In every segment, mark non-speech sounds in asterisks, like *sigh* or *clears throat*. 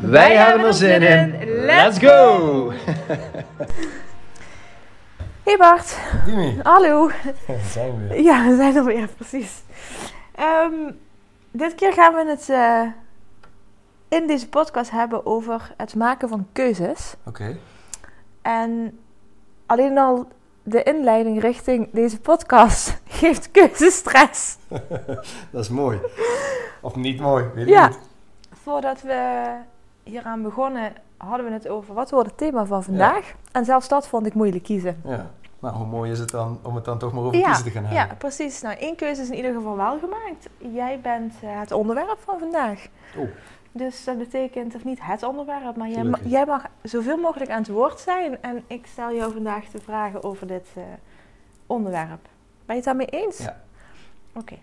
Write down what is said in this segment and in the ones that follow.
Wij, hebben er zin in. Let's go! *laughs* Hey Bart, Dimi, hallo. *laughs* zijn we weer. Ja, we zijn er weer, precies. Ehm, dit keer gaan we het eh, in deze podcast hebben over het maken van keuzes. Oké. En alleen al de inleiding richting deze podcast *laughs* geeft keuzestress. Dat is mooi. Of niet mooi, weet ik Ja. niet. Voordat we hieraan begonnen, hadden we het over wat wordt het thema van vandaag. En zelfs dat vond ik moeilijk kiezen. Ja. Nou, hoe mooi is het dan om het dan toch maar over Ja, kiezen te gaan hebben? ja, precies. Nou, één keuze is in ieder geval wel gemaakt. Jij bent eh, het onderwerp van vandaag. Oh. Dus dat betekent, of niet het onderwerp, maar jij, ma- jij mag zoveel mogelijk aan het woord zijn. En ik stel jou vandaag de vragen over dit eh, onderwerp. Ben je het daarmee eens? Ja. Oké.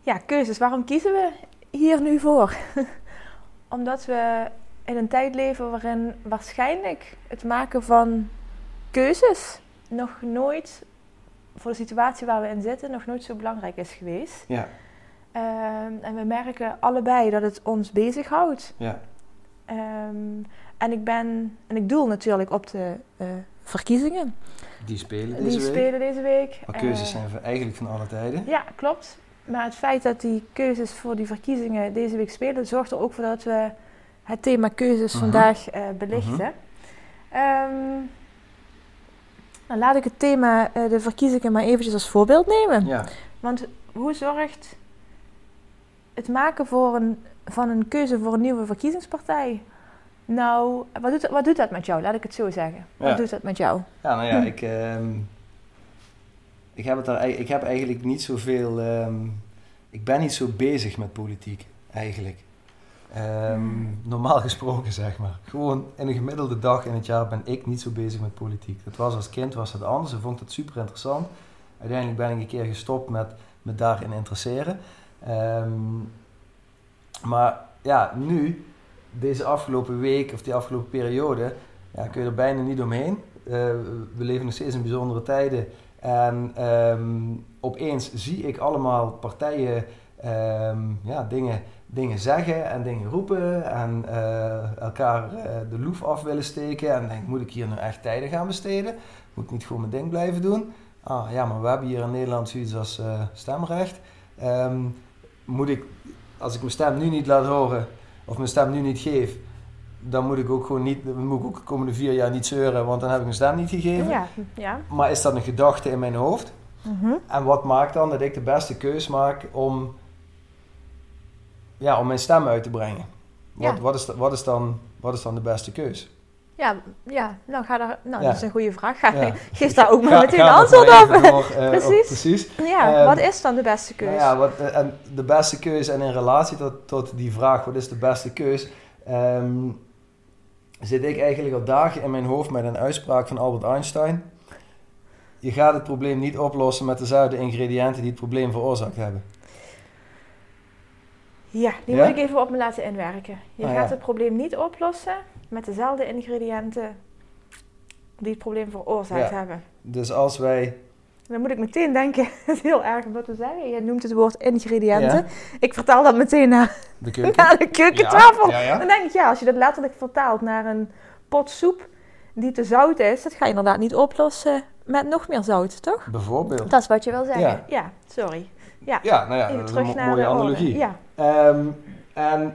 Ja, keuzes. Waarom kiezen we hier nu voor? *laughs* Omdat we in een tijd leven waarin waarschijnlijk het maken van keuzes nog nooit, voor de situatie waar we in zitten, nog nooit zo belangrijk is geweest. Ja, Ehm, en we merken allebei dat het ons bezighoudt. ja. Ehm, en ik ben, en ik doel natuurlijk op de eh, verkiezingen. Die spelen Die deze week. spelen deze week. Maar keuzes Eh, zijn eigenlijk van alle tijden. Ja, klopt. Maar het feit dat die keuzes voor die verkiezingen deze week spelen, zorgt er ook voor dat we het thema keuzes Mhm. vandaag eh, belichten. Ehm, dan laat ik het thema eh, de verkiezingen maar eventjes als voorbeeld nemen. Ja. Want hoe zorgt het maken voor een, van een keuze voor een nieuwe verkiezingspartij? Nou, wat doet, wat doet dat met jou? Laat ik het zo zeggen. Ja. Wat doet dat met jou? Ja, nou ja, Hm. ik, ehm, ik, heb het daar, ik heb eigenlijk niet zoveel. ehm ik ben niet zo bezig met politiek, eigenlijk. Ehm, Hmm. Normaal gesproken, zeg maar. Gewoon in een gemiddelde dag in het jaar ben ik niet zo bezig met politiek. Dat was als kind was het anders. Ik vond het super interessant. Uiteindelijk ben ik een keer gestopt met me daarin interesseren. Ehm, maar ja, nu, deze afgelopen week of die afgelopen periode, ja, kun je er bijna niet omheen. Eh, we leven nog steeds in bijzondere tijden. En ehm, opeens zie ik allemaal partijen ehm, ja, dingen, dingen zeggen en dingen roepen. En eh, elkaar eh, de loef af willen steken. En denk, moet ik hier nu echt tijden gaan besteden? Moet ik niet gewoon mijn ding blijven doen? Ah ja, maar we hebben hier in Nederland zoiets als eh, stemrecht. Ehm, moet ik, als ik mijn stem nu niet laat horen, of mijn stem nu niet geef, dan moet ik ook gewoon niet, dan moet ik ook de komende vier jaar niet zeuren, want dan heb ik mijn stem niet gegeven. Ja, ja. Maar is dat een gedachte in mijn hoofd? Mhm. En wat maakt dan dat ik de beste keus maak om, ja, om mijn stem uit te brengen? Wat, Ja. wat, is, wat, is dan, wat is dan de beste keus? Ja, ja, nou ga daar. Nou, Ja. dat is een goede vraag. Ga, Ja. *laughs* Geef daar ook maar Ga- meteen een antwoord op. eh, op- *laughs* Precies. precies. Ja, Ehm, wat is dan de beste keus? Nou ja, wat, eh, en de beste keus en in relatie tot, tot die vraag, wat is de beste keus, ehm, zit ik eigenlijk al dagen in mijn hoofd met een uitspraak van Albert Einstein. Je gaat het probleem niet oplossen met dezelfde ingrediënten die het probleem veroorzaakt hebben. Ja, die Ja? moet ik even op me laten inwerken. Je Ah, gaat ja. het probleem niet oplossen met dezelfde ingrediënten die het probleem veroorzaakt Ja. hebben. Dus als wij, Dan moet ik meteen denken, *laughs* het is heel erg om dat te zeggen. Je noemt het woord ingrediënten. Ik vertaal dat meteen naar, de *laughs* keuken... naar de keukentafel. Ja, ja, Dan denk ik, ja, als je dat letterlijk vertaalt naar een pot soep die te zout is, dat ga je inderdaad niet oplossen met nog meer zout, toch? Bijvoorbeeld. Dat is wat je wil zeggen. Ja. Ja, sorry. Ja, Ja, nou ja, even dat is een terug mo- naar mooie analogie. Ja. Ehm, en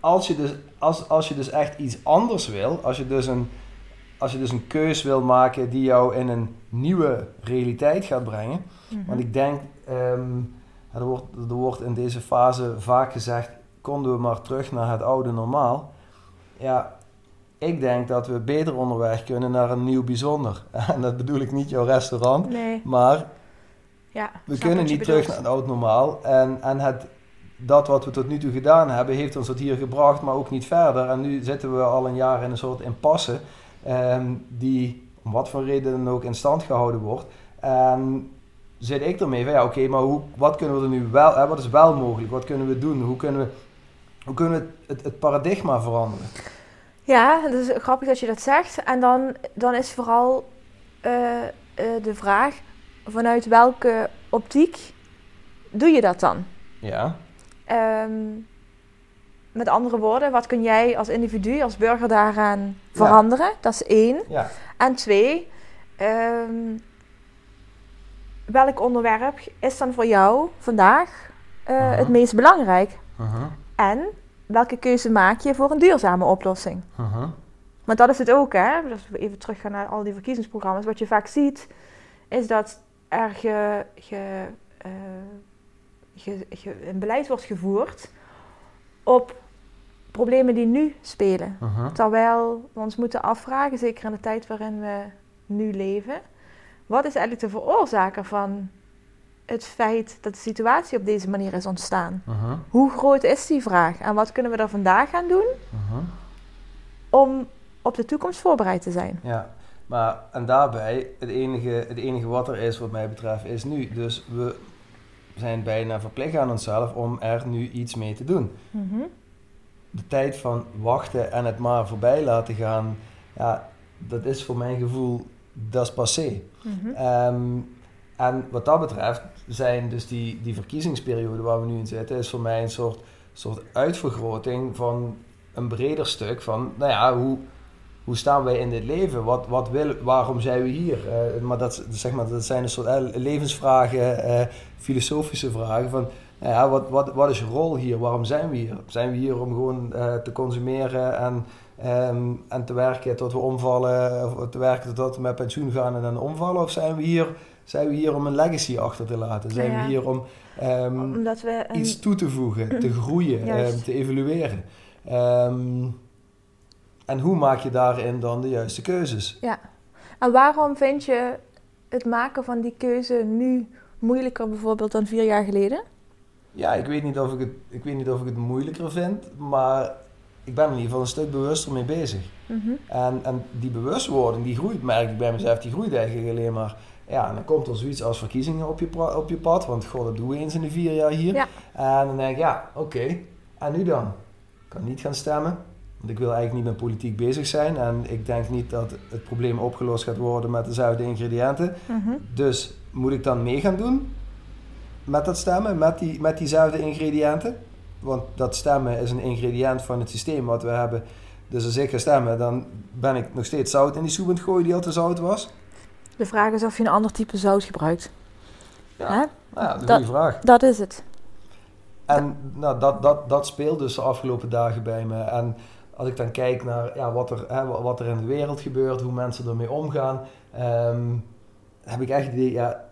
als je, dus, als, als je dus echt iets anders wil, als je dus een, als je dus een keus wil maken die jou in een nieuwe realiteit gaat brengen. Mhm. Want ik denk, ehm, er, wordt, er wordt in deze fase vaak gezegd, konden we maar terug naar het oude normaal. Ja, ik denk dat we beter onderweg kunnen naar een nieuw bijzonder. *laughs* En dat bedoel ik niet jouw restaurant, Nee, maar ja. we kunnen niet terug naar het oud normaal. En, en het dat wat we tot nu toe gedaan hebben, heeft ons tot hier gebracht, maar ook niet verder. En nu zitten we al een jaar in een soort impasse, ehm, die om wat voor reden dan ook in stand gehouden wordt. En zit ik ermee van, ja oké, maar hoe, wat kunnen we er nu wel, hè, wat is wel mogelijk, wat kunnen we doen, hoe kunnen we, hoe kunnen we het, het, paradigma veranderen? Ja, het is grappig dat je dat zegt. En dan, dan is vooral uh, uh, de vraag, vanuit welke optiek doe je dat dan? Ja. Um, met andere woorden, wat kun jij als individu, als burger daaraan veranderen? Dat is één. En twee, um, welk onderwerp is dan voor jou vandaag uh, uh -huh. het meest belangrijk? Uh -huh. En welke keuze maak je voor een duurzame oplossing? -huh. Want dat is het ook, hè? Als we even teruggaan naar al die verkiezingsprogramma's. Wat je vaak ziet, is dat er ge, ge, ge, ge, een beleid wordt gevoerd op problemen die nu spelen. -huh. Terwijl we ons moeten afvragen, zeker in de tijd waarin we nu leven, wat is eigenlijk de veroorzaker van het feit dat de situatie op deze manier is ontstaan? -huh. Hoe groot is die vraag en wat kunnen we er vandaag aan doen -huh. om op de toekomst voorbereid te zijn? Ja, maar en daarbij, het enige, het enige wat er is wat mij betreft, is nu. Dus we zijn bijna verplicht aan onszelf om er nu iets mee te doen. Mm -hmm. De tijd van wachten en het maar voorbij laten gaan, ja, dat is voor mijn gevoel, dat is passé. Mm -hmm. um, en wat dat betreft zijn dus die, die verkiezingsperiode waar we nu in zitten, is voor mij een soort, soort uitvergroting van een breder stuk van, nou ja, hoe, hoe staan wij in dit leven? Wat, wat wil, waarom zijn we hier? Uh, maar, dat, zeg maar dat zijn een soort uh, levensvragen, uh, filosofische vragen van, ja, wat, wat, wat is je rol hier? Waarom zijn we hier? Zijn we hier om gewoon te consumeren en, um, en te werken tot we omvallen, of te werken tot we met pensioen gaan en dan omvallen? Of zijn we hier zijn we hier om een legacy achter te laten? Zijn ja. we hier om um, Omdat we iets toe te voegen, te *clears throat* groeien, um, te evalueren? Um, en hoe maak je daarin dan de juiste keuzes? Ja. En waarom vind je het maken van die keuze nu moeilijker bijvoorbeeld dan vier jaar geleden? Ja, ik weet niet of ik het, ik weet niet of ik het moeilijker vind, maar ik ben er in ieder geval een stuk bewuster mee bezig. Mm -hmm. en, en die bewustwording, die groeit, merk ik bij mezelf, die groeit eigenlijk alleen maar. Ja, en dan komt er zoiets als verkiezingen op je, op je pad, want god, dat doen we eens in de vier jaar hier. Ja. En dan denk ik, ja, oké, okay. en nu dan? Ik kan niet gaan stemmen, want ik wil eigenlijk niet met politiek bezig zijn. En ik denk niet dat het probleem opgelost gaat worden met dezelfde ingrediënten. Mm -hmm. Dus moet ik dan mee gaan doen met dat stemmen, met, die, met diezelfde ingrediënten? Want dat stemmen is een ingrediënt van het systeem wat we hebben. Dus als ik ga stemmen, dan ben ik nog steeds zout in die soep aan het gooien die al te zout was. De vraag is of je een ander type zout gebruikt. Ja, Hè? nou dat is een goede vraag. Dat is het. En nou, dat, dat, dat speelt dus de afgelopen dagen bij me. En als ik dan kijk naar ja, wat, er, hè, wat er in de wereld gebeurt, hoe mensen ermee omgaan, ehm, heb ik echt het idee, ja,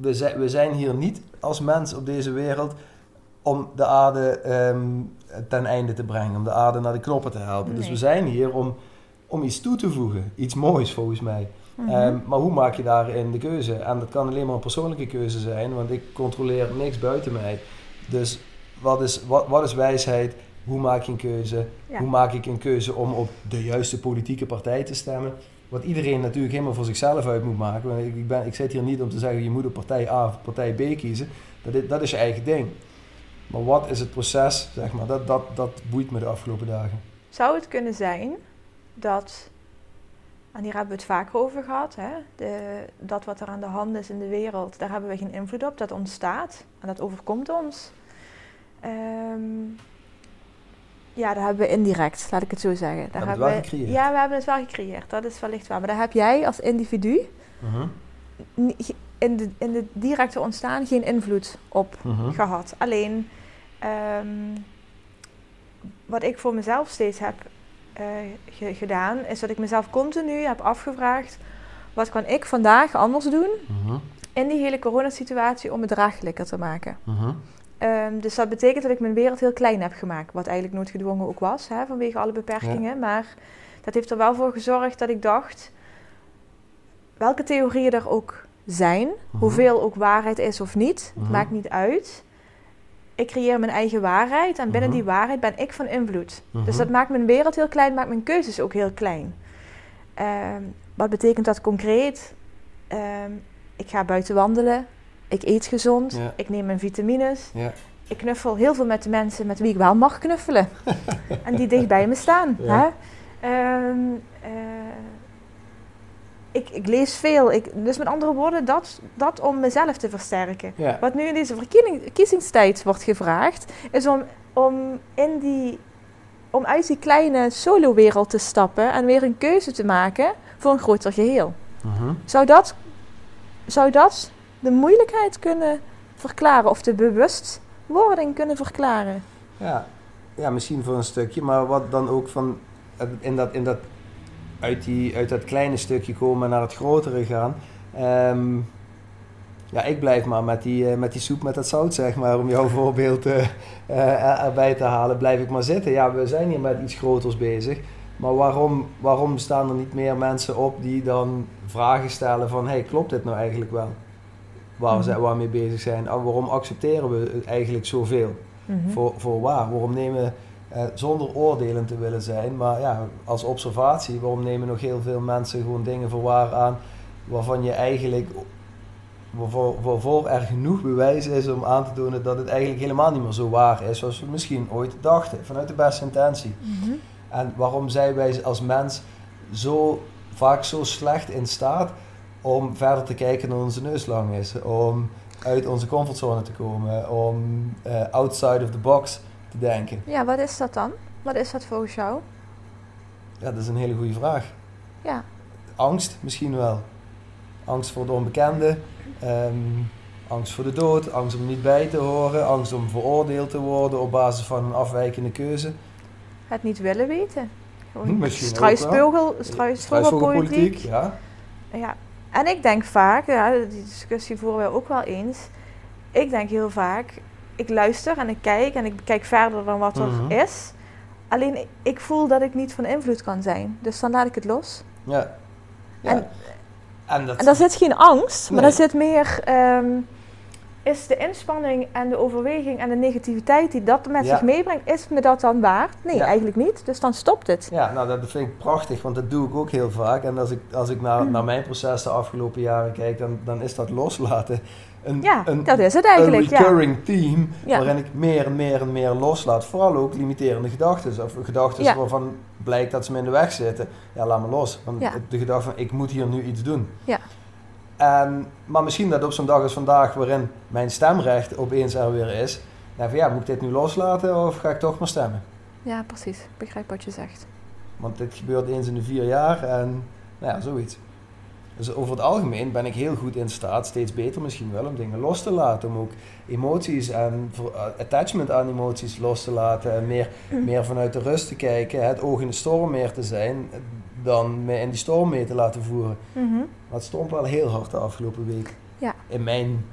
we zijn, we zijn hier niet als mens op deze wereld om de aarde ehm, ten einde te brengen, om de aarde naar de knoppen te helpen. Dus we zijn hier om, om iets toe te voegen, iets moois volgens mij. Mhm. Ehm, maar hoe maak je daarin de keuze? En dat kan alleen maar een persoonlijke keuze zijn, want ik controleer niks buiten mij. Dus wat is, wat, wat is wijsheid? Hoe maak je een keuze? Ja. Hoe maak ik een keuze om op de juiste politieke partij te stemmen? Wat iedereen natuurlijk helemaal voor zichzelf uit moet maken. Want ik, ben, ik zit hier niet om te zeggen, je moet op partij A of partij B kiezen. Dat is, dat is je eigen ding. Maar wat is het proces, zeg maar, dat, dat, dat boeit me de afgelopen dagen. Zou het kunnen zijn dat, en hier hebben we het vaker over gehad, hè, de, dat wat er aan de hand is in de wereld, daar hebben we geen invloed op, dat ontstaat en dat overkomt ons. Ehm, ja, dat hebben we indirect, laat ik het zo zeggen. Daar Hebben het wel we. Ja, we hebben het wel gecreëerd, dat is wellicht waar. Maar daar heb jij als individu Mhm, in de, in de directe ontstaan geen invloed op mhm, gehad. Alleen ehm, wat ik voor mezelf steeds heb eh, ge- gedaan, is dat ik mezelf continu heb afgevraagd: wat kan ik vandaag anders doen mhm, in die hele coronasituatie om het draaglijker te maken? Ehm, dus dat betekent dat ik mijn wereld heel klein heb gemaakt, wat eigenlijk noodgedwongen ook was, hè, vanwege alle beperkingen. Maar dat heeft er wel voor gezorgd dat ik dacht: welke theorieën er ook zijn, Mhm. hoeveel ook waarheid is of niet, Mhm. maakt niet uit. ik creëer mijn eigen waarheid en binnen Mhm. die waarheid ben ik van invloed. Dus dat maakt mijn wereld heel klein, maakt mijn keuzes ook heel klein. Ehm, wat betekent dat concreet? Ehm, ik ga buiten wandelen, ik eet gezond, Ja. ik neem mijn vitamines. Ja. Ik knuffel heel veel met de mensen met wie ik wel mag knuffelen. *laughs* en die dicht bij me staan. Ja. Hè? Ehm, eh, ik, ik lees veel. Ik, dus met andere woorden, dat, dat om mezelf te versterken. Wat nu in deze verkiezing- verkiezingstijd wordt gevraagd, is om, om, in die, om uit die kleine solo-wereld te stappen en weer een keuze te maken voor een groter geheel. Mhm. Zou dat, zou dat de moeilijkheid kunnen verklaren of de bewustwording kunnen verklaren? Ja. ja, misschien voor een stukje, maar wat dan ook van in dat, in dat, uit, die, uit dat kleine stukje komen naar het grotere gaan. Ehm, ja, ik blijf maar met die, eh, met die soep met dat zout, zeg maar, om jouw *laughs* voorbeeld eh, eh, er- erbij te halen, blijf ik maar zitten. Ja, we zijn hier met iets groters bezig. Maar waarom, waarom staan er niet meer mensen op die dan vragen stellen van... hey, klopt dit nou eigenlijk wel? Waar we, zijn- waar we mee bezig zijn. Waarom accepteren we eigenlijk zoveel? Mhm. Voor, voor waar? Waarom nemen, eh, zonder oordelen te willen zijn, maar ja, als observatie, waarom nemen nog heel veel mensen gewoon dingen voor waar aan waarvan je eigenlijk, waarvoor, waarvoor er genoeg bewijs is om aan te tonen dat het eigenlijk helemaal niet meer zo waar is zoals we misschien ooit dachten, vanuit de beste intentie. Mhm. En waarom zijn wij als mens zo vaak zo slecht in staat om verder te kijken dan onze neus lang is, om uit onze comfortzone te komen, om eh, outside of the box te denken? Ja, wat is dat dan? Wat is dat volgens jou? Ja, dat is een hele goede vraag. Ja. Angst misschien wel. Angst voor het onbekende, ehm, angst voor de dood, angst om niet bij te horen, angst om veroordeeld te worden op basis van een afwijkende keuze. Het niet willen weten. Gewoon struisvogel, struisvogelpolitiek. ja. Ja. En ik denk vaak, ja, die discussie voeren we ook wel eens. Ik denk heel vaak, ik luister en ik kijk en ik kijk verder dan wat er Mhm. is. Alleen ik, voel dat ik niet van invloed kan zijn. Dus dan laat ik het los. Ja. ja. En- en dat, En daar zit geen angst, maar Nee. daar zit meer... ehm, is de inspanning en de overweging en de negativiteit die dat met Ja. zich meebrengt, is me dat dan waard? Nee, Ja. eigenlijk niet. Dus dan stopt het. Ja, nou dat vind ik prachtig, want dat doe ik ook heel vaak. En als ik, als ik naar, Mm. naar mijn proces de afgelopen jaren kijk, dan, dan is dat loslaten een, Ja, een, dat is het een eigenlijk. Ja. recurring theme Ja. waarin ik meer en meer en meer loslaat. Vooral ook limiterende gedachten. Of gedachten Ja. waarvan blijkt dat ze me in de weg zitten. Ja, laat me los. Want de gedachte van ik moet hier nu iets doen. En, maar misschien dat op zo'n dag als vandaag, waarin mijn stemrecht opeens er weer is. Nou, van ja, moet ik dit nu loslaten of ga ik toch maar stemmen? ja, precies. Ik begrijp wat je zegt. Want dit gebeurt eens in de vier jaar en nou ja, zoiets. Dus over het algemeen ben ik heel goed in staat, steeds beter misschien wel, om dingen los te laten. Om ook emoties en eh, attachment aan emoties los te laten. En meer, meer vanuit de rust te kijken, het oog in de storm meer te zijn, dan me in die storm mee te laten voeren. Mhm. Maar het stond wel heel hard de afgelopen week. Ja. In mijn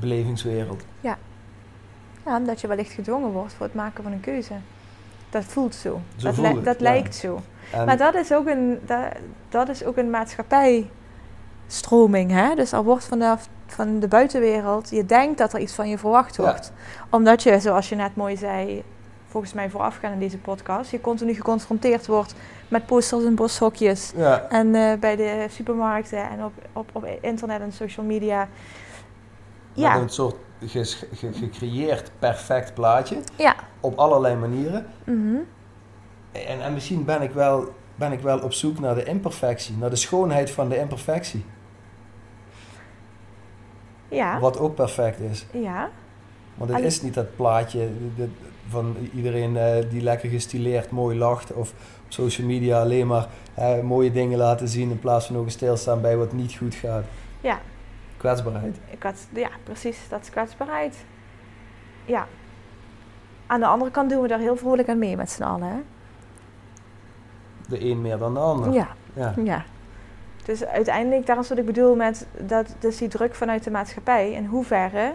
belevingswereld. Ja, omdat je wellicht gedwongen wordt voor het maken van een keuze. Dat voelt zo. Zo dat voelt li- het, dat ja. lijkt zo. En, Maar dat is ook een, dat, dat is ook een maatschappijstroming. Hè? Dus er wordt vanaf van de buitenwereld, je denkt dat er iets van je verwacht Ja. wordt. Omdat je, zoals je net mooi zei, volgens mij voorafgaan in deze podcast, je continu geconfronteerd wordt met posters en boshokjes. ja, En eh, bij de supermarkten en op, op, op internet en social media. met Ja, een soort ge- gecreëerd perfect plaatje. ja. Op allerlei manieren. mhm. En, en misschien ben ik, wel, ben ik wel op zoek naar de imperfectie, naar de schoonheid van de imperfectie. ja. Wat ook perfect is. ja. Want het is niet dat plaatje van iedereen eh, die lekker gestileerd mooi lacht. Of op social media alleen maar mooie dingen laten zien in plaats van ook stilstaan bij wat niet goed gaat. Ja. Kwetsbaarheid. Ik had, ja, precies, dat is kwetsbaarheid. Ja. Aan de andere kant doen we daar heel vrolijk aan mee met z'n allen. Hè? De een meer dan de ander. Ja, Ja. ja. Dus uiteindelijk, daar is wat ik bedoel met dat, dus die druk vanuit de maatschappij. In hoeverre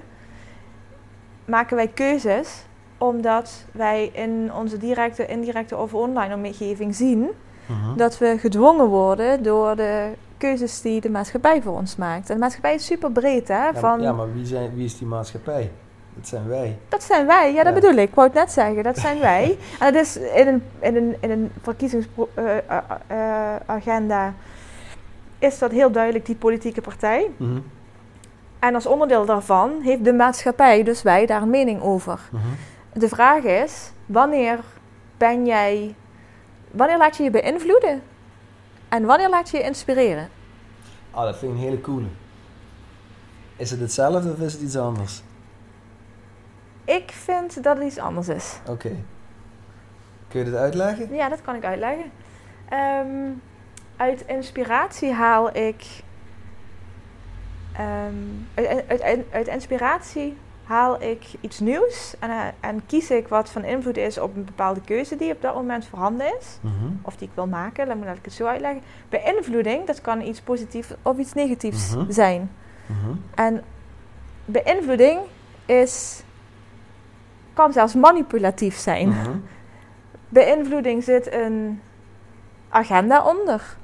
maken wij keuzes omdat wij in onze directe, indirecte of online omgeving zien Mhm. dat we gedwongen worden door de keuzes die de maatschappij voor ons maakt. En de maatschappij is super breed, hè? Ja, Van, ja, maar wie, zijn, wie is die maatschappij? Dat zijn wij. Dat zijn wij, ja, dat Ja. bedoel ik. Ik wou het net zeggen, dat zijn wij. *laughs* En dat is in een, in een, in een verkiezingsagenda is dat heel duidelijk die politieke partij. Mhm. En als onderdeel daarvan heeft de maatschappij, dus wij, daar een mening over. Mhm. De vraag is, wanneer ben jij, wanneer laat je je beïnvloeden? En wanneer laat je je inspireren? Ah, dat vind ik een hele coole. Is het hetzelfde of is het iets anders? Ik vind dat het iets anders is. Oké. Kun je dit uitleggen? Ja, dat kan ik uitleggen. Ehm, uit inspiratie haal ik. ehm, uit, uit, uit, uit inspiratie haal ik iets nieuws en, eh, en kies ik wat van invloed is op een bepaalde keuze die op dat moment voorhanden is. Mhm. Of die ik wil maken, laat me laat ik het zo uitleggen. Beïnvloeding, dat kan iets positiefs of iets negatiefs Mhm. zijn. Mhm. En beïnvloeding is, kan zelfs manipulatief zijn. Beïnvloeding zit een agenda onder.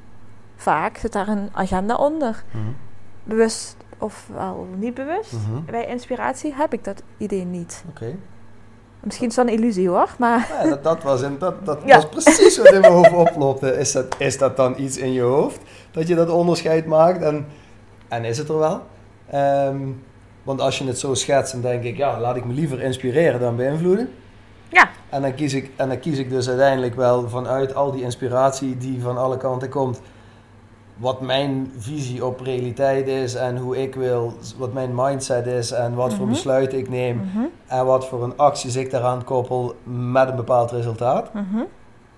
Vaak zit daar een agenda onder. Bewust of wel niet bewust. Mhm. Bij inspiratie heb ik dat idee niet. Oké. Misschien is dat een illusie hoor, maar Ja, dat, dat, was, in, dat, dat Ja. was precies wat in mijn hoofd oplopte. Is dat, is dat dan iets in je hoofd? Dat je dat onderscheid maakt? En, en is het er wel? Ehm, want als je het zo schetst, dan denk ik, ja, laat ik me liever inspireren dan beïnvloeden. Ja. En dan, kies ik, en dan kies ik dus uiteindelijk wel vanuit al die inspiratie die van alle kanten komt, wat mijn visie op realiteit is en hoe ik wil, wat mijn mindset is en wat voor Mhm. besluiten ik neem Mhm, en wat voor een acties ik daaraan koppel met een bepaald resultaat. mhm.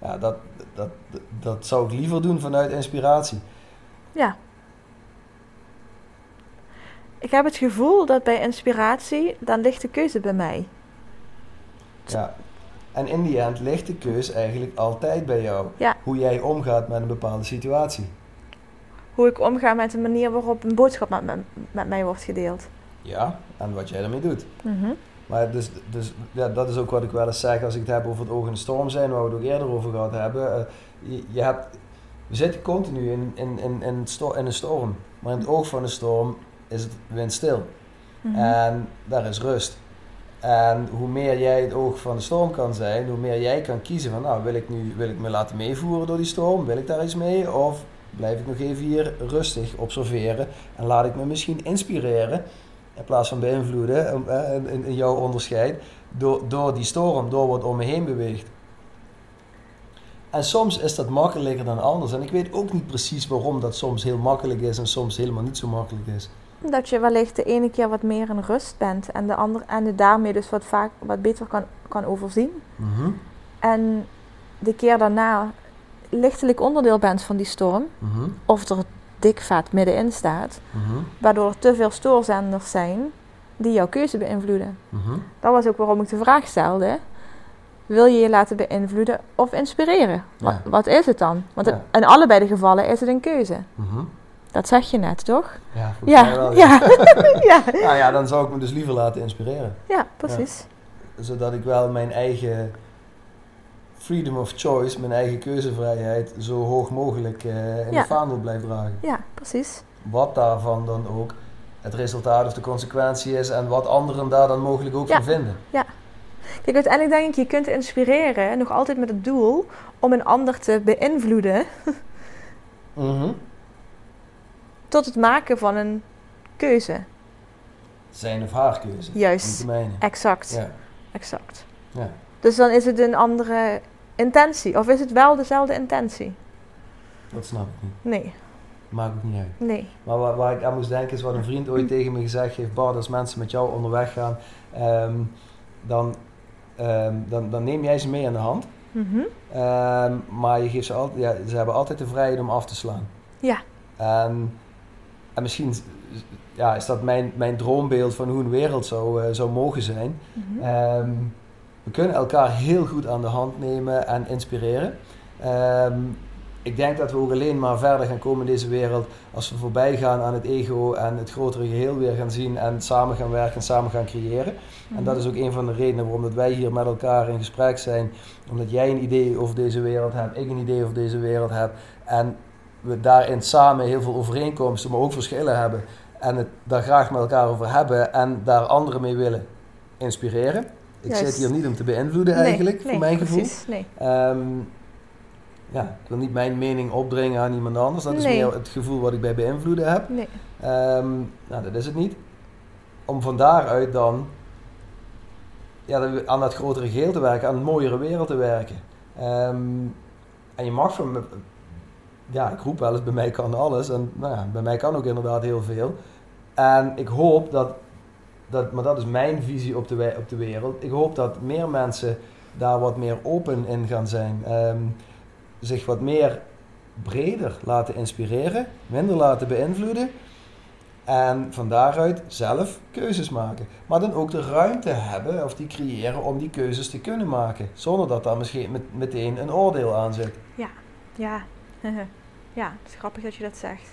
Ja, dat, dat, dat, dat zou ik liever doen vanuit inspiratie. ja. Ik heb het gevoel dat bij inspiratie, dan ligt de keuze bij mij. Ja. En in die end ligt de keus eigenlijk altijd bij jou. Ja. Hoe jij omgaat met een bepaalde situatie. Hoe ik omga met de manier waarop een boodschap met, me- met mij wordt gedeeld. Ja, en wat jij daarmee doet. Mhm. Maar dus, dus ja, dat is ook wat ik wel eens zeg als ik het heb over het oog in de storm zijn, waar we het ook eerder over gehad hebben. Eh, je, je hebt, we zitten continu in, in, in, in, een storm. Maar in het oog van de storm is het windstil. Mhm. En daar is rust. En hoe meer jij het oog van de storm kan zijn, hoe meer jij kan kiezen van, nou, wil ik nu wil ik me laten meevoeren door die storm? Wil ik daar iets mee? Of blijf ik nog even hier rustig observeren en laat ik me misschien inspireren in plaats van beïnvloeden eh, in, in, jouw onderscheid door, door die storm, door wat om me heen beweegt. En soms is dat makkelijker dan anders. En ik weet ook niet precies waarom dat soms heel makkelijk is en soms helemaal niet zo makkelijk is. Dat je wellicht de ene keer wat meer in rust bent en de andere en het daarmee dus wat vaak wat beter kan, kan overzien. Mhm, En de keer daarna lichtelijk onderdeel bent van die storm, mhm, of er dik vet middenin staat, mhm, waardoor er te veel stoorzenders zijn die jouw keuze beïnvloeden. mhm. Dat was ook waarom ik de vraag stelde. Wil je je laten beïnvloeden of inspireren? Wat, Ja. wat is het dan? Want Ja. in allebei de gevallen is het een keuze. Dat zeg je net, toch? Ja, Ja, wel, ja, *laughs* ja. Nou ja, dan zou ik me dus liever laten inspireren. ja, precies. Zodat ik wel mijn eigen freedom of choice, mijn eigen keuzevrijheid, zo hoog mogelijk eh, in Ja. het vaandel blijf dragen. Ja, precies. Wat daarvan dan ook het resultaat of de consequentie is en wat anderen daar dan mogelijk ook Ja. van vinden. Kijk, uiteindelijk denk ik, je kunt inspireren, nog altijd met het doel om een ander te beïnvloeden *laughs* Mhm. tot het maken van een keuze. Zijn of haar keuze. Juist. De. Exact. Ja. Exact. Ja. Dus dan is het een andere intentie. Of is het wel dezelfde intentie? Dat snap ik niet. Nee, Maakt ook niet uit. nee. Maar waar, waar ik aan moest denken is wat een vriend ooit tegen me gezegd heeft. Bart, als mensen met jou onderweg gaan, ehm, dan, ehm, dan, dan neem jij ze mee aan de hand. Mhm. Ehm, maar je geeft ze, altijd, ja, ze hebben altijd de vrijheid om af te slaan. Ja. En, en misschien ja, is dat mijn, mijn droombeeld van hoe een wereld zou, eh, zou mogen zijn. Mhm. We kunnen elkaar heel goed aan de hand nemen en inspireren. Ehm, ik denk dat we ook alleen maar verder gaan komen in deze wereld als we voorbij gaan aan het ego en het grotere geheel weer gaan zien en samen gaan werken en samen gaan creëren. En dat is ook een van de redenen waarom dat wij hier met elkaar in gesprek zijn. Omdat jij een idee over deze wereld hebt, ik een idee over deze wereld heb. En we daarin samen heel veel overeenkomsten, maar ook verschillen hebben. En het daar graag met elkaar over hebben en daar anderen mee willen inspireren. Ik Juist. zit hier niet om te beïnvloeden eigenlijk, nee, voor mijn gevoel. precies, Nee. Ehm, ja, ik wil niet mijn mening opdringen aan iemand anders. Dat is Nee. meer het gevoel wat ik bij beïnvloeden heb. nee. Ehm, nou, dat is het niet. Om van daaruit dan ja, aan dat grotere geheel te werken, aan een mooiere wereld te werken. Ehm, en je mag van me, ja, ik roep wel eens, bij mij kan alles. En nou ja, bij mij kan ook inderdaad heel veel. En ik hoop dat, dat maar dat is mijn visie op de, op de wereld. Ik hoop dat meer mensen daar wat meer open in gaan zijn. Ehm, zich wat meer breder laten inspireren, minder laten beïnvloeden. En van daaruit zelf keuzes maken. Maar dan ook de ruimte hebben of die creëren om die keuzes te kunnen maken. Zonder dat daar misschien met, meteen een oordeel aan zit. Ja. ja, *laughs* het is grappig dat je dat zegt.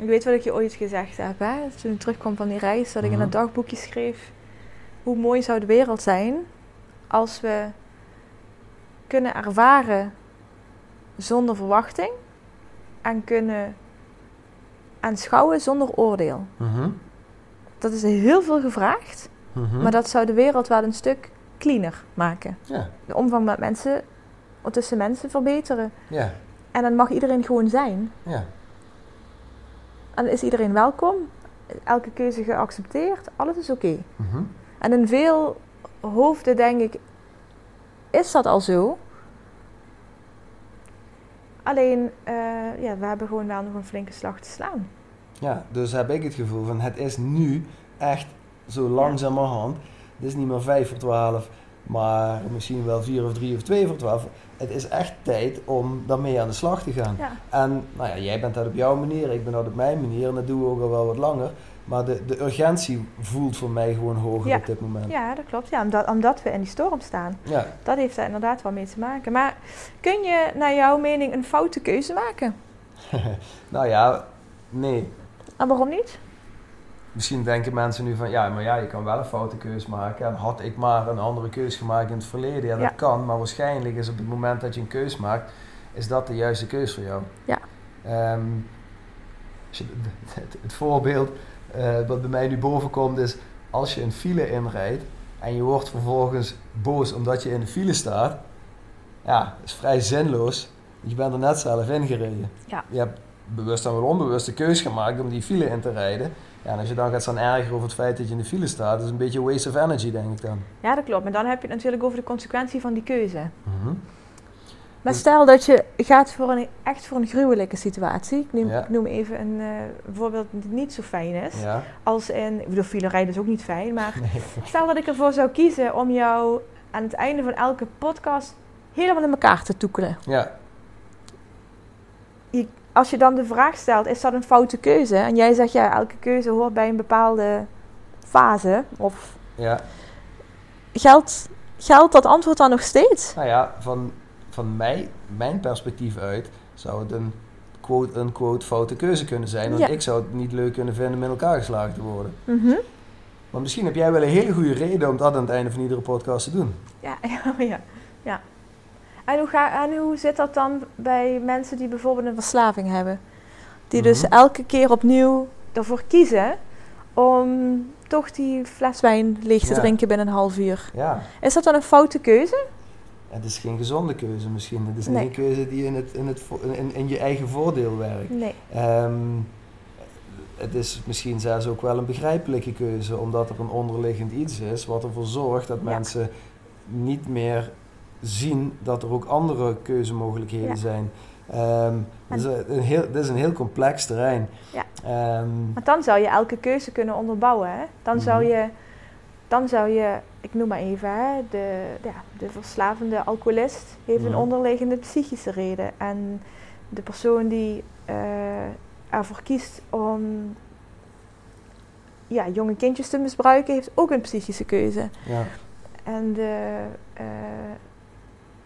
Ik weet wat ik je ooit gezegd heb, hè? toen ik terugkwam van die reis, dat ik in Mhm. een dagboekje schreef. Hoe mooi zou de wereld zijn als we kunnen ervaren zonder verwachting en kunnen aanschouwen zonder oordeel. Dat is heel veel gevraagd, Mhm. maar dat zou de wereld wel een stuk cleaner maken. Ja, De omgang met mensen, tussen mensen verbeteren. ja, En dan mag iedereen gewoon zijn. ja. En dan is iedereen welkom. Elke keuze geaccepteerd. Alles is oké. Mhm. En in veel hoofden denk ik, is dat al zo? Alleen, eh, ja, we hebben gewoon wel nog een flinke slag te slaan. Ja, dus heb ik het gevoel van het is nu echt zo langzamerhand. Het is niet meer vijf voor twaalf, maar misschien wel vier of drie of twee voor twaalf. Het is echt tijd om daarmee aan de slag te gaan. Ja, En nou ja, jij bent dat op jouw manier, ik ben dat op mijn manier en dat doen we ook al wel wat langer. Maar de, de urgentie voelt voor mij gewoon hoger Ja. op dit moment. ja dat klopt. Ja, omdat, omdat we in die storm staan. Ja. Dat heeft daar inderdaad wel mee te maken. Maar kun je naar jouw mening een foute keuze maken? *laughs* nou ja, nee. En waarom niet? Misschien denken mensen nu van ja, maar ja, je kan wel een foute keus maken. En had ik maar een andere keus gemaakt in het verleden, ja, dat Ja. kan. Maar waarschijnlijk is op het moment dat je een keus maakt, is dat de juiste keus voor jou. Ja. Ehm, *laughs* het, het voorbeeld eh, wat bij mij nu boven komt is, als je een file inrijdt en je wordt vervolgens boos omdat je in de file staat, ja, is vrij zinloos. Je bent er net zelf ingereden. Ja. Je hebt bewust en wel onbewust de keus gemaakt om die file in te rijden. Ja, en als je dan gaat staan ergeren over het feit dat je in de file staat, dat is een beetje waste of energy, denk ik dan. Ja, dat klopt. Maar dan heb je het natuurlijk over de consequentie van die keuze. Mhm. Maar Dus- stel dat je gaat voor een, echt voor een gruwelijke situatie. Ik noem, Ja. ik noem even een eh, voorbeeld dat niet zo fijn is. Ja. Als in, ik bedoel, file rijden is ook niet fijn. Maar *laughs* Nee. stel dat ik ervoor zou kiezen om jou aan het einde van elke podcast helemaal in elkaar te toekelen. Ja. Als je dan de vraag stelt, is dat een foute keuze? En jij zegt, ja, elke keuze hoort bij een bepaalde fase. Of Ja. geldt, geldt dat antwoord dan nog steeds? Nou ja, van, van mij, mijn perspectief uit, zou het een quote-unquote foute keuze kunnen zijn. Want Ja. ik zou het niet leuk kunnen vinden in elkaar geslagen te worden. Mhm. Maar misschien heb jij wel een hele goede reden om dat aan het einde van iedere podcast te doen. Ja, *laughs* ja, ja. ja. En, hoe ga, en hoe zit dat dan bij mensen die bijvoorbeeld een verslaving hebben? Die dus Mhm. elke keer opnieuw ervoor kiezen om toch die fles wijn leeg te Ja. drinken binnen een half uur. Ja, Is dat dan een foute keuze? het is geen gezonde keuze misschien. Het is Nee. niet een keuze die in, het, in, het, in, in je eigen voordeel werkt. Nee. Ehm, het is misschien zelfs ook wel een begrijpelijke keuze, omdat er een onderliggend iets is wat ervoor zorgt dat Ja. mensen niet meer zien dat er ook andere keuzemogelijkheden Ja. zijn. Is een heel, dit is een heel complex terrein. Ja. Ehm, Want dan zou je elke keuze kunnen onderbouwen. Hè? Dan, zou Mhm. je, dan zou je, ik noem maar even, hè, de, ja, de verslavende alcoholist heeft een Mhm. onderliggende psychische reden. En de persoon die eh, ervoor kiest om ja, jonge kindjes te misbruiken, heeft ook een psychische keuze. ja. En de eh,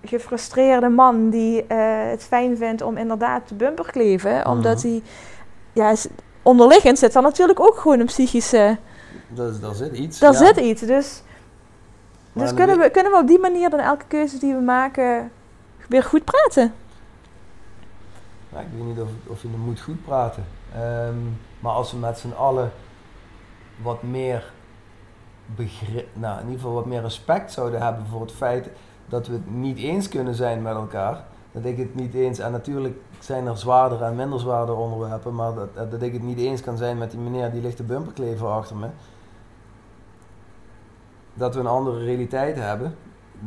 gefrustreerde man die eh, het fijn vindt om inderdaad te bumperkleven, omdat Mhm. hij, ja, onderliggend zit dan natuurlijk ook gewoon een psychische, Dat, daar zit iets. daar ja. zit iets. Dus, Maar dus kunnen, we, kunnen we op die manier dan elke keuze die we maken weer goed praten? Nou, ik weet niet of, of je moet goed praten. Ehm, maar als we met z'n allen wat meer begrip, nou, in ieder geval wat meer respect zouden hebben voor het feit dat we het niet eens kunnen zijn met elkaar. Dat ik het niet eens, en natuurlijk zijn er zwaardere en minder zwaardere onderwerpen, maar dat, dat ik het niet eens kan zijn met die meneer die ligt de bumperklever achter me. Dat we een andere realiteit hebben.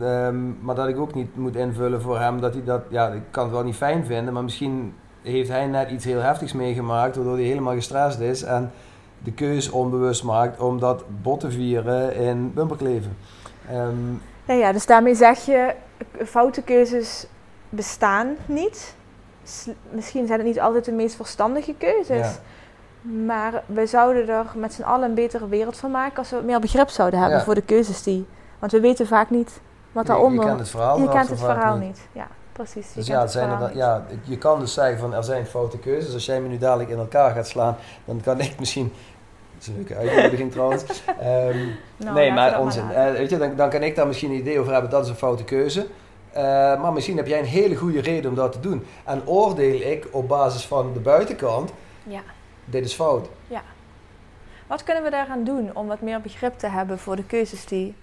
Um, maar dat ik ook niet moet invullen voor hem dat hij dat, ja, ik kan het wel niet fijn vinden, maar misschien heeft hij net iets heel heftigs meegemaakt, waardoor hij helemaal gestrest is en de keus onbewust maakt om dat bot te vieren in bumperkleven. Um, ja, ja, dus daarmee zeg je, foute keuzes bestaan niet. misschien zijn het niet altijd de meest verstandige keuzes. Maar we zouden er met z'n allen een betere wereld van maken als we meer begrip zouden hebben voor de keuzes die. Want we weten vaak niet wat daaronder. Je kent het verhaal, je kent het verhaal niet. Ja, precies. Dus ja, zijn er, ja, je kan dus zeggen van er zijn foute keuzes. Als jij me nu dadelijk in elkaar gaat slaan, dan kan ik misschien is een leuke uitnodiging trouwens. Um, *laughs* nee, maar onzin. Uh, weet je, dan, dan kan ik daar misschien een idee over hebben, dat is een foute keuze. Uh, maar misschien heb jij een hele goede reden om dat te doen. En oordeel ik op basis van de buitenkant, ja. dit is fout. Ja. Wat kunnen we daaraan doen om wat meer begrip te hebben voor de keuzes die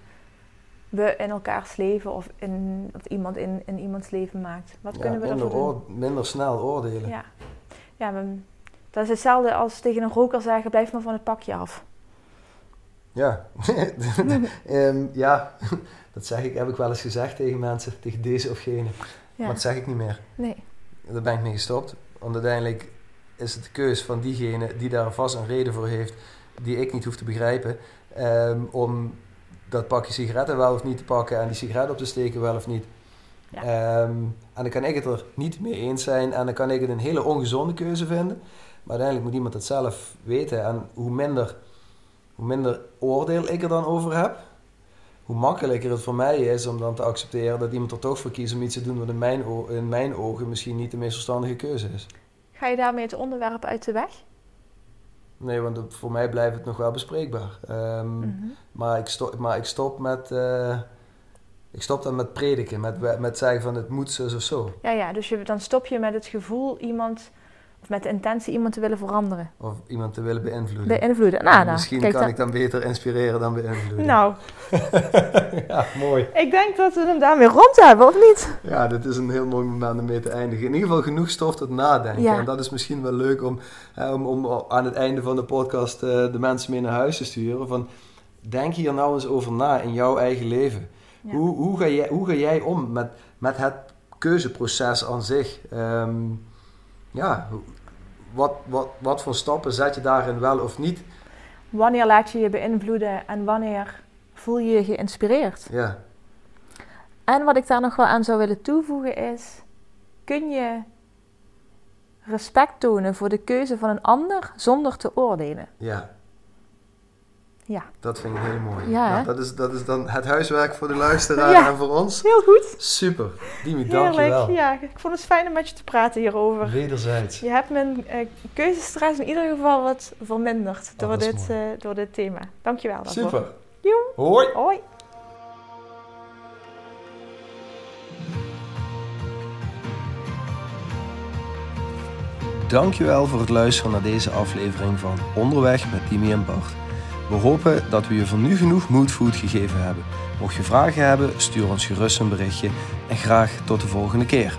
we in elkaars leven of, in, iemand in, in iemands leven maakt? Wat kunnen we minder doen? Minder snel oordelen. Ja, ja we, dat is hetzelfde als tegen een roker zeggen: blijf maar van het pakje af. Ja, um, *laughs* ja, *laughs* dat zeg ik, heb ik wel eens gezegd tegen mensen, tegen deze of gene. Maar dat zeg ik niet meer. Nee. Daar ben ik mee gestopt. Want uiteindelijk is het de keus van diegene die daar vast een reden voor heeft, die ik niet hoef te begrijpen, um, om dat pakje sigaretten wel of niet te pakken en die sigaret op te steken wel of niet. Ja. Ehm, en dan kan ik het er niet mee eens zijn en dan kan ik het een hele ongezonde keuze vinden. Maar uiteindelijk moet iemand het zelf weten. En hoe minder, hoe minder oordeel ik er dan over heb, hoe makkelijker het voor mij is om dan te accepteren dat iemand er toch voor kiest om iets te doen wat in mijn, in mijn ogen misschien niet de meest verstandige keuze is. Ga je daarmee het onderwerp uit de weg? Nee, want voor mij blijft het nog wel bespreekbaar. Um, maar, ik stop, maar ik stop met. Uh, ik stop dan met prediken, met, met zeggen van het moet zo of zo. Ja, ja, dus je, dan stop je met het gevoel iemand of met de intentie iemand te willen veranderen. Of iemand te willen beïnvloeden. Beïnvloeden. Nou, nou, misschien kan ik dan beter inspireren dan beïnvloeden. Nou. *laughs* ja, mooi. Ik denk dat we hem daarmee rond hebben, of niet? Ja, dit is een heel mooi moment om mee te eindigen. In ieder geval genoeg stof tot nadenken. Ja. En dat is misschien wel leuk om, om, om aan het einde van de podcast uh, de mensen mee naar huis te sturen. Van, denk hier nou eens over na in jouw eigen leven. Hoe, hoe, ga jij, hoe ga jij om met, met het keuzeproces aan zich? Um, ja, wat, wat, wat voor stappen zet je daarin wel of niet? Wanneer laat je je beïnvloeden en wanneer voel je je geïnspireerd? Ja. En wat ik daar nog wel aan zou willen toevoegen is: kun je respect tonen voor de keuze van een ander zonder te oordelen? Ja. Ja. Dat vind ik heel mooi. Ja, nou, dat, is, dat is dan het huiswerk voor de luisteraar en voor ons. Heel goed. Super. Dimi, dankjewel. Ja, ik vond het fijn om met je te praten hierover. Wederzijds. Je hebt mijn uh, keuzestress in ieder geval wat verminderd door, oh, dit, uh, door dit thema. Dankjewel daarvoor. Super. Joe. Hoi. Hoi. Dankjewel voor het luisteren naar deze aflevering van Onderweg met Dimi en Bart. We hopen dat we je voor nu genoeg moodfood gegeven hebben. Mocht je vragen hebben, stuur ons gerust een berichtje en graag tot de volgende keer.